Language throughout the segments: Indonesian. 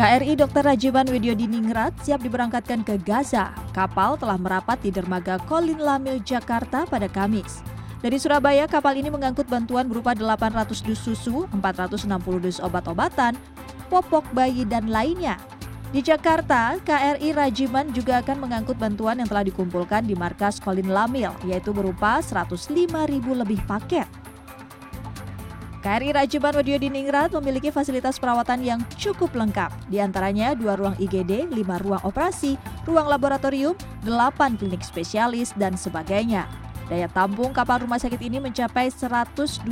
KRI Dr. Rajiman Widyodiningrat siap diberangkatkan ke Gaza. Kapal telah merapat di dermaga Kolin Lamil, Jakarta pada Kamis. Dari Surabaya, kapal ini mengangkut bantuan berupa 800 dus susu, 460 dus obat-obatan, popok bayi, dan lainnya. Di Jakarta, KRI Rajiman juga akan mengangkut bantuan yang telah dikumpulkan di markas Kolin Lamil, yaitu berupa 105 ribu lebih paket. KRI Rajiman Diningrat memiliki fasilitas perawatan yang cukup lengkap, di antaranya dua ruang IGD, lima ruang operasi, ruang laboratorium, delapan klinik spesialis, dan sebagainya. Daya tampung kapal rumah sakit ini mencapai 124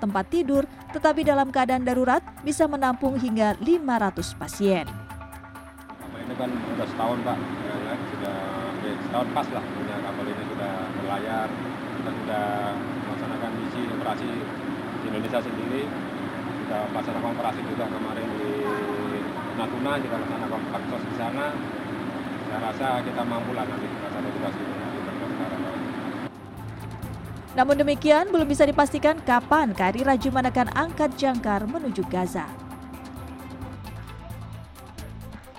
tempat tidur, tetapi dalam keadaan darurat bisa menampung hingga 500 pasien. Ini kan sudah setahun Pak, ya, ya, sudah ya, setahun pas lah punya kapal ini sudah berlayar, kita sudah melaksanakan misi operasi Indonesia sendiri kita melaksanakan operasi juga kemarin di Natuna kita melaksanakan paksos di sana saya rasa kita mampu lah nanti tugas ini namun demikian, belum bisa dipastikan kapan KRI Rajuman akan angkat jangkar menuju Gaza.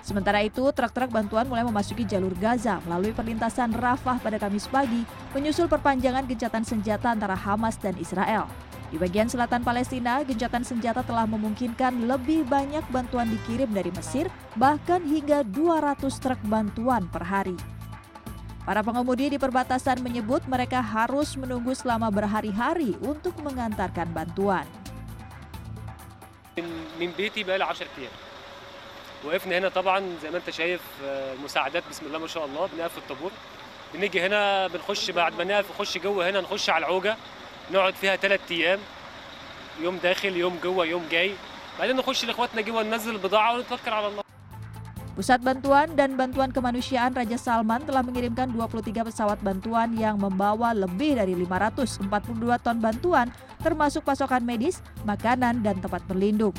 Sementara itu, truk-truk bantuan mulai memasuki jalur Gaza melalui perlintasan Rafah pada Kamis pagi, menyusul perpanjangan gencatan senjata antara Hamas dan Israel. Di bagian selatan Palestina, gencatan senjata telah memungkinkan lebih banyak bantuan dikirim dari Mesir, bahkan hingga 200 truk bantuan per hari. Para pengemudi di perbatasan menyebut mereka harus menunggu selama berhari-hari untuk mengantarkan bantuan. من بيتي بقى لي 10 ايام وقفنا هنا طبعا زي ما انت شايف مساعدات بسم الله ما شاء الله بنقف في الطابور بنيجي هنا بنخش بعد ما نقف نخش جوه هنا نخش على العوجه نقعد فيها ثلاث ايام يوم داخل يوم جوه يوم جاي بعدين نخش لاخواتنا جوه ننزل البضاعه ونتوكل على الله Pusat Bantuan dan Bantuan Kemanusiaan Raja Salman telah mengirimkan 23 pesawat bantuan yang membawa lebih dari 542 ton bantuan termasuk pasokan medis, makanan, dan tempat berlindung.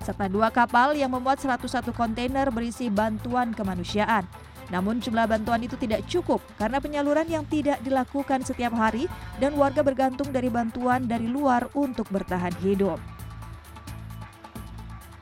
Serta dua kapal yang memuat 101 kontainer berisi bantuan kemanusiaan. Namun jumlah bantuan itu tidak cukup karena penyaluran yang tidak dilakukan setiap hari dan warga bergantung dari bantuan dari luar untuk bertahan hidup.